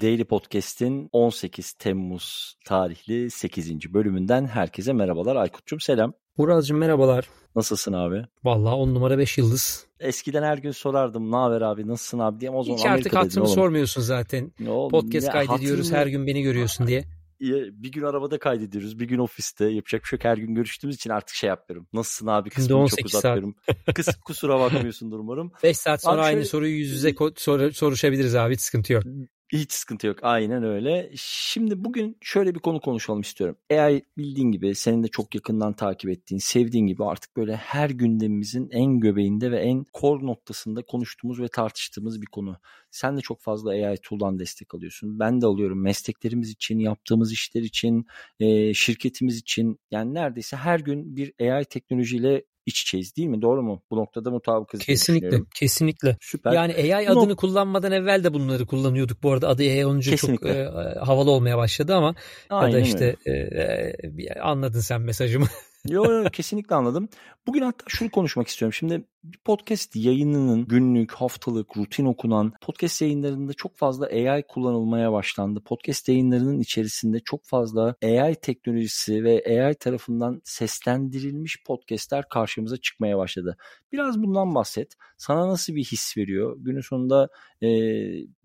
Daily Podcast'in 18 Temmuz tarihli 8. bölümünden herkese merhabalar. Aykut'cum selam. Murat'cığım merhabalar. Nasılsın abi? Vallahi 10 numara 5 yıldız. Eskiden her gün sorardım ne haber abi nasılsın abi diye o zaman Hiç artık hatırımı sormuyorsun zaten. Oğlum, Podcast ya, kaydediyoruz hatırını... her gün beni görüyorsun diye. Bir gün arabada kaydediyoruz, bir gün ofiste. Yapacak bir şey yok. Her gün görüştüğümüz için artık şey yapıyorum. Nasılsın abi kısmını çok uzatmıyorum. Kıs, kusura bakmıyorsundur umarım. 5 saat sonra abi aynı şöyle... soruyu yüz yüze sor, soruşabiliriz abi hiç sıkıntı yok. Hiç sıkıntı yok. Aynen öyle. Şimdi bugün şöyle bir konu konuşalım istiyorum. AI bildiğin gibi senin de çok yakından takip ettiğin, sevdiğin gibi artık böyle her gündemimizin en göbeğinde ve en core noktasında konuştuğumuz ve tartıştığımız bir konu. Sen de çok fazla AI tool'dan destek alıyorsun. Ben de alıyorum mesleklerimiz için, yaptığımız işler için, şirketimiz için. Yani neredeyse her gün bir AI teknolojiyle iç içeyiz değil mi? Doğru mu? Bu noktada mutabıkız. Kesinlikle. Kesinlikle. Süper. Yani AI adını no. kullanmadan evvel de bunları kullanıyorduk. Bu arada adı AI olunca çok e, havalı olmaya başladı ama Aynen ya da işte e, e, anladın sen mesajımı. Yok yok kesinlikle anladım. Bugün hatta şunu konuşmak istiyorum. Şimdi podcast yayınının günlük, haftalık, rutin okunan podcast yayınlarında çok fazla AI kullanılmaya başlandı. Podcast yayınlarının içerisinde çok fazla AI teknolojisi ve AI tarafından seslendirilmiş podcastler karşımıza çıkmaya başladı. Biraz bundan bahset. Sana nasıl bir his veriyor? Günün sonunda e,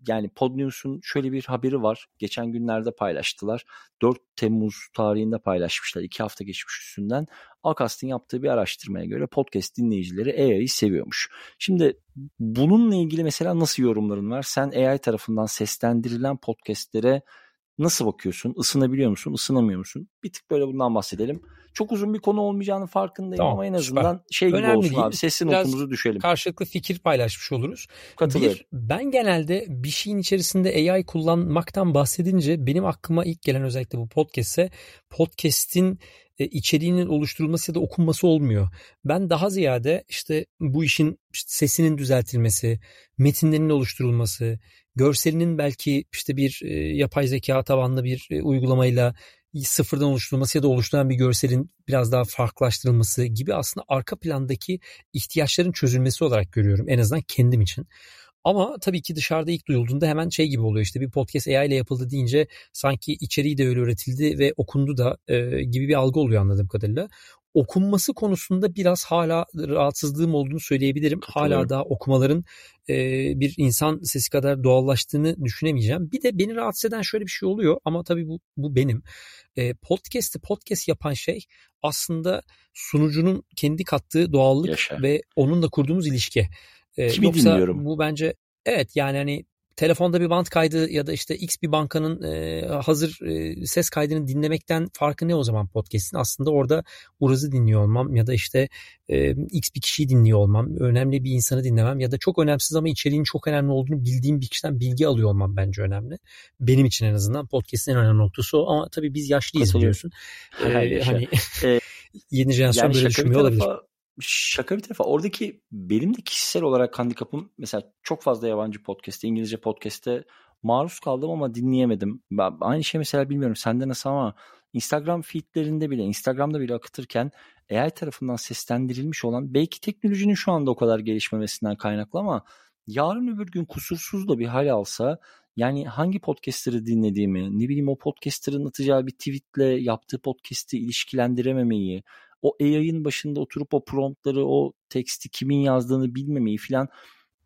yani Podnews'un şöyle bir haberi var. Geçen günlerde paylaştılar. 4 Temmuz tarihinde paylaşmışlar. 2 hafta geçmiş üstünden. Akast'ın yaptığı bir araştırmaya göre podcast dinleyicileri AI'yi seviyormuş. Şimdi bununla ilgili mesela nasıl yorumların var? Sen AI tarafından seslendirilen podcastlere nasıl bakıyorsun? Isınabiliyor musun? Isınamıyor musun? Bir tık böyle bundan bahsedelim. Çok uzun bir konu olmayacağının farkındayım tamam, ama en azından süper. şey gibi Önemli olsun değil. abi sesin notumuzu düşelim. Karşılıklı fikir paylaşmış oluruz. Katılıyorum. Bir, ben genelde bir şeyin içerisinde AI kullanmaktan bahsedince benim aklıma ilk gelen özellikle bu podcast'e podcast'in e, içeriğinin oluşturulması ya da okunması olmuyor. Ben daha ziyade işte bu işin sesinin düzeltilmesi, metinlerinin oluşturulması, görselinin belki işte bir e, yapay zeka tabanlı bir e, uygulamayla sıfırdan oluşturulması ya da oluşturan bir görselin biraz daha farklılaştırılması gibi aslında arka plandaki ihtiyaçların çözülmesi olarak görüyorum en azından kendim için. Ama tabii ki dışarıda ilk duyulduğunda hemen şey gibi oluyor işte bir podcast AI ile yapıldı deyince sanki içeriği de öyle üretildi ve okundu da e, gibi bir algı oluyor anladığım kadarıyla. Okunması konusunda biraz hala rahatsızlığım olduğunu söyleyebilirim. Hala daha okumaların e, bir insan sesi kadar doğallaştığını düşünemeyeceğim. Bir de beni rahatsız eden şöyle bir şey oluyor ama tabii bu, bu benim. E, podcast'i podcast yapan şey aslında sunucunun kendi kattığı doğallık Yaşa. ve onunla kurduğumuz ilişki. Kimi yoksa dinliyorum? Bu bence evet yani hani telefonda bir band kaydı ya da işte X bir bankanın e, hazır e, ses kaydını dinlemekten farkı ne o zaman podcast'in? Aslında orada Uraz'ı dinliyor olmam ya da işte e, X bir kişiyi dinliyor olmam, önemli bir insanı dinlemem ya da çok önemsiz ama içeriğin çok önemli olduğunu bildiğim bir kişiden bilgi alıyor olmam bence önemli. Benim için en azından podcast'in en önemli noktası o ama tabii biz yaşlıyız biliyorsun. Ee, hani yeni jenerasyon yani böyle düşünmüyor olabilir şaka bir tarafa oradaki benim de kişisel olarak handikapım mesela çok fazla yabancı podcast'te İngilizce podcast'te maruz kaldım ama dinleyemedim. Ben, aynı şey mesela bilmiyorum sende nasıl ama Instagram feedlerinde bile Instagram'da bile akıtırken AI tarafından seslendirilmiş olan belki teknolojinin şu anda o kadar gelişmemesinden kaynaklı ama yarın öbür gün kusursuz da bir hal alsa yani hangi podcastları dinlediğimi, ne bileyim o podcaster'ın atacağı bir tweetle yaptığı podcast'i ilişkilendirememeyi, o AI'ın başında oturup o promptları, o teksti kimin yazdığını bilmemeyi falan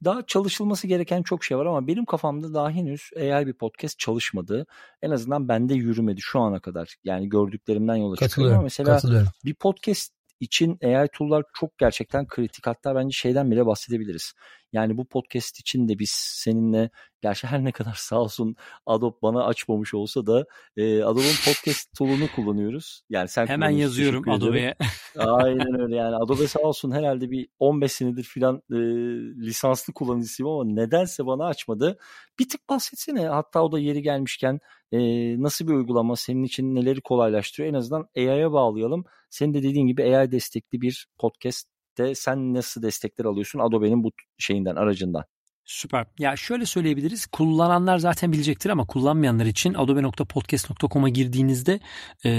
daha çalışılması gereken çok şey var ama benim kafamda daha henüz AI bir podcast çalışmadı. En azından bende yürümedi şu ana kadar. Yani gördüklerimden yola çıkıyorum ama mesela bir podcast için AI tool'lar çok gerçekten kritik. Hatta bence şeyden bile bahsedebiliriz. Yani bu podcast için de biz seninle gerçi her ne kadar sağ olsun Adobe bana açmamış olsa da e, Adobe'un podcast tool'unu kullanıyoruz. Yani sen hemen yazıyorum Adobe'ye. Aynen öyle yani Adobe sağ olsun herhalde bir 15 senedir filan e, lisanslı kullanıcısıyım ama nedense bana açmadı. Bir tık bahsetsene hatta o da yeri gelmişken e, nasıl bir uygulama senin için neleri kolaylaştırıyor en azından AI'ya bağlayalım. Senin de dediğin gibi AI destekli bir podcast de sen nasıl destekler alıyorsun Adobe'nin bu şeyinden aracından? Süper. Ya şöyle söyleyebiliriz. Kullananlar zaten bilecektir ama kullanmayanlar için adobe.podcast.com'a girdiğinizde e,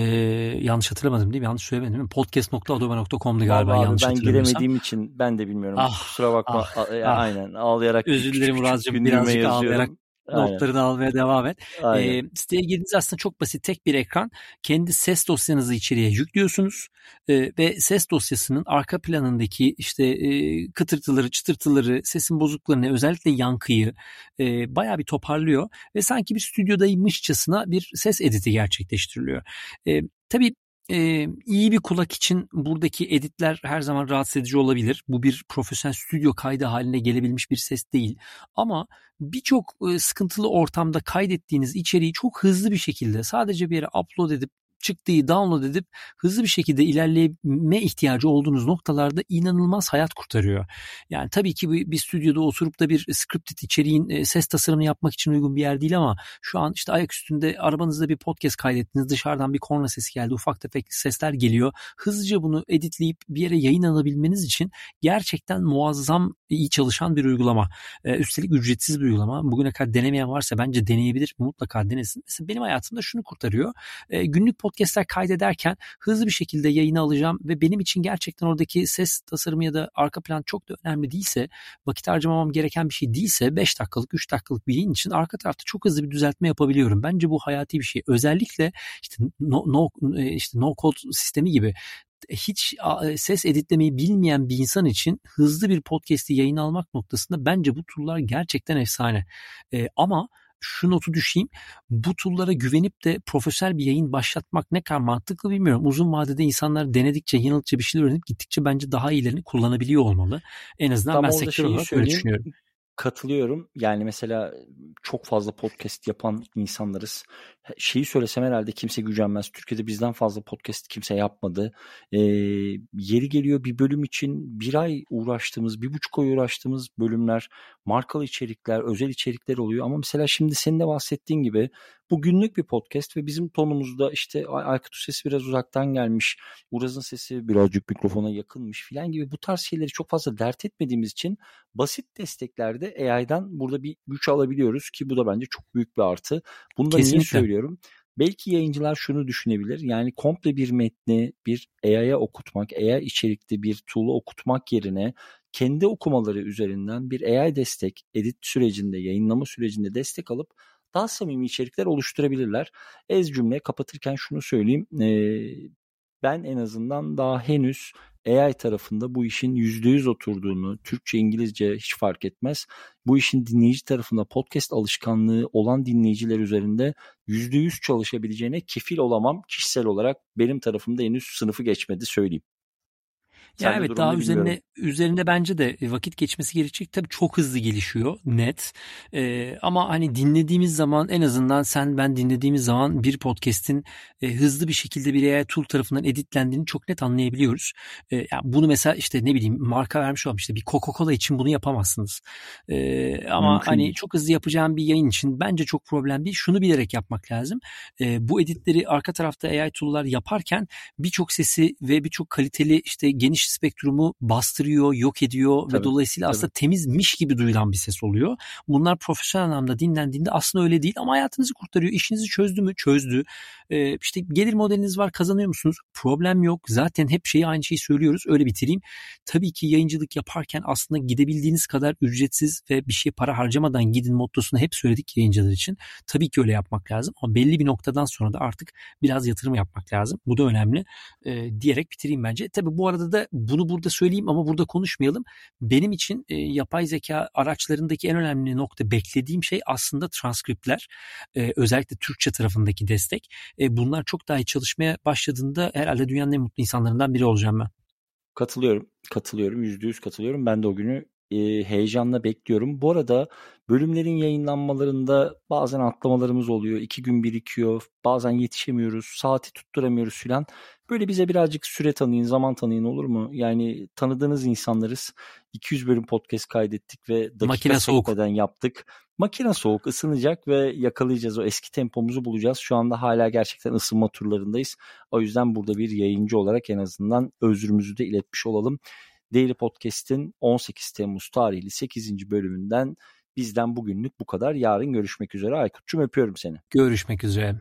yanlış hatırlamadım değil mi? Yanlış söylemedim değil mi? Podcast.adobe.com'du galiba abi, yanlış ben giremediğim için ben de bilmiyorum. Ah, Kusura bakma. Ah, ah. Aynen ağlayarak. Özür dilerim Murat'cığım birazcık ağlayarak Notlarını almaya devam et. E, siteye girdiğiniz aslında çok basit tek bir ekran. Kendi ses dosyanızı içeriye yüklüyorsunuz e, ve ses dosyasının arka planındaki işte e, kıtırtıları, çıtırtıları, sesin bozukluklarını özellikle yankıyı e, bayağı bir toparlıyor ve sanki bir stüdyodaymışçasına bir ses editi gerçekleştiriliyor. E, tabii ee, iyi bir kulak için buradaki editler her zaman rahatsız edici olabilir. Bu bir profesyonel stüdyo kaydı haline gelebilmiş bir ses değil. Ama birçok e, sıkıntılı ortamda kaydettiğiniz içeriği çok hızlı bir şekilde sadece bir yere upload edip çıktığı download edip hızlı bir şekilde ilerleme ihtiyacı olduğunuz noktalarda inanılmaz hayat kurtarıyor. Yani tabii ki bir, bir stüdyoda oturup da bir scripted içeriğin e, ses tasarımını yapmak için uygun bir yer değil ama şu an işte ayak üstünde arabanızda bir podcast kaydettiniz. Dışarıdan bir korna sesi geldi. Ufak tefek sesler geliyor. Hızlıca bunu editleyip bir yere yayın alabilmeniz için gerçekten muazzam iyi çalışan bir uygulama. Ee, üstelik ücretsiz bir uygulama. Bugüne kadar denemeyen varsa bence deneyebilir. Mutlaka denesin. Mesela benim hayatımda şunu kurtarıyor. Ee, günlük podcast podcastler kaydederken hızlı bir şekilde yayını alacağım ve benim için gerçekten oradaki ses tasarımı ya da arka plan çok da önemli değilse, vakit harcamamam gereken bir şey değilse 5 dakikalık, 3 dakikalık bir yayın için arka tarafta çok hızlı bir düzeltme yapabiliyorum. Bence bu hayati bir şey. Özellikle işte no, no, e, işte no code sistemi gibi hiç ses editlemeyi bilmeyen bir insan için hızlı bir podcast'i yayın almak noktasında bence bu tool'lar gerçekten efsane. Ee, ama şu notu düşeyim. Bu tool'lara güvenip de profesyonel bir yayın başlatmak ne kadar mantıklı bilmiyorum. Uzun vadede insanlar denedikçe, yanıldıkça bir şeyler öğrenip gittikçe bence daha iyilerini kullanabiliyor olmalı. En azından Tam ben sektör olarak öyle düşünüyorum. Katılıyorum. Yani mesela çok fazla podcast yapan insanlarız. Şeyi söylesem herhalde kimse gücenmez. Türkiye'de bizden fazla podcast kimse yapmadı. Ee, yeri geliyor bir bölüm için bir ay uğraştığımız, bir buçuk ay uğraştığımız bölümler, markalı içerikler, özel içerikler oluyor. Ama mesela şimdi senin de bahsettiğin gibi bu günlük bir podcast ve bizim tonumuzda işte Aykut sesi biraz uzaktan gelmiş, Uraz'ın sesi birazcık mikrofona yakınmış filan gibi bu tarz şeyleri çok fazla dert etmediğimiz için basit desteklerde AI'dan burada bir güç alabiliyoruz ki bu da bence çok büyük bir artı. Bunu da Kesinlikle. niye söylüyorum? Belki yayıncılar şunu düşünebilir. Yani komple bir metni bir AI'ya okutmak, AI içerikli bir tool'u okutmak yerine kendi okumaları üzerinden bir AI destek, edit sürecinde, yayınlama sürecinde destek alıp daha samimi içerikler oluşturabilirler. Ez cümle kapatırken şunu söyleyeyim. E, ben en azından daha henüz AI tarafında bu işin %100 oturduğunu, Türkçe, İngilizce hiç fark etmez. Bu işin dinleyici tarafında podcast alışkanlığı olan dinleyiciler üzerinde %100 çalışabileceğine kefil olamam kişisel olarak. Benim tarafımda henüz sınıfı geçmedi söyleyeyim. Ya evet daha üzerine üzerinde bence de vakit geçmesi gerekecek. Tabii çok hızlı gelişiyor net. Ee, ama hani dinlediğimiz zaman en azından sen ben dinlediğimiz zaman bir podcast'in e, hızlı bir şekilde bir AI tool tarafından editlendiğini çok net anlayabiliyoruz. Ee, yani bunu mesela işte ne bileyim marka vermiş olan işte bir Coca-Cola için bunu yapamazsınız. Ee, ama Mümkün. hani çok hızlı yapacağım bir yayın için bence çok problem değil. Şunu bilerek yapmak lazım. Ee, bu editleri arka tarafta AI tool'lar yaparken birçok sesi ve birçok kaliteli işte geniş geniş spektrumu bastırıyor, yok ediyor tabii, ve dolayısıyla tabii. aslında temizmiş gibi duyulan bir ses oluyor. Bunlar profesyonel anlamda dinlendiğinde aslında öyle değil ama hayatınızı kurtarıyor. İşinizi çözdü mü? Çözdü. Ee, işte gelir modeliniz var kazanıyor musunuz? Problem yok. Zaten hep şeyi aynı şeyi söylüyoruz. Öyle bitireyim. Tabii ki yayıncılık yaparken aslında gidebildiğiniz kadar ücretsiz ve bir şey para harcamadan gidin mottosunu hep söyledik yayıncılar için. Tabii ki öyle yapmak lazım ama belli bir noktadan sonra da artık biraz yatırım yapmak lazım. Bu da önemli e, diyerek bitireyim bence. Tabii bu arada da bunu burada söyleyeyim ama burada konuşmayalım. Benim için e, yapay zeka araçlarındaki en önemli nokta beklediğim şey aslında transkriptler. E, özellikle Türkçe tarafındaki destek. E, bunlar çok daha iyi çalışmaya başladığında herhalde dünyanın en mutlu insanlarından biri olacağım ben. Katılıyorum. Katılıyorum. Yüzde yüz katılıyorum. Ben de o günü e, heyecanla bekliyorum. Bu arada bölümlerin yayınlanmalarında bazen atlamalarımız oluyor. iki gün birikiyor. Bazen yetişemiyoruz. Saati tutturamıyoruz filan. Böyle bize birazcık süre tanıyın, zaman tanıyın olur mu? Yani tanıdığınız insanlarız. 200 bölüm podcast kaydettik ve dakika Makine soğuk. yaptık. Makine soğuk, ısınacak ve yakalayacağız. O eski tempomuzu bulacağız. Şu anda hala gerçekten ısınma turlarındayız. O yüzden burada bir yayıncı olarak en azından özrümüzü de iletmiş olalım. Daily Podcast'in 18 Temmuz tarihli 8. bölümünden bizden bugünlük bu kadar. Yarın görüşmek üzere. Aykut'cum öpüyorum seni. Görüşmek üzere.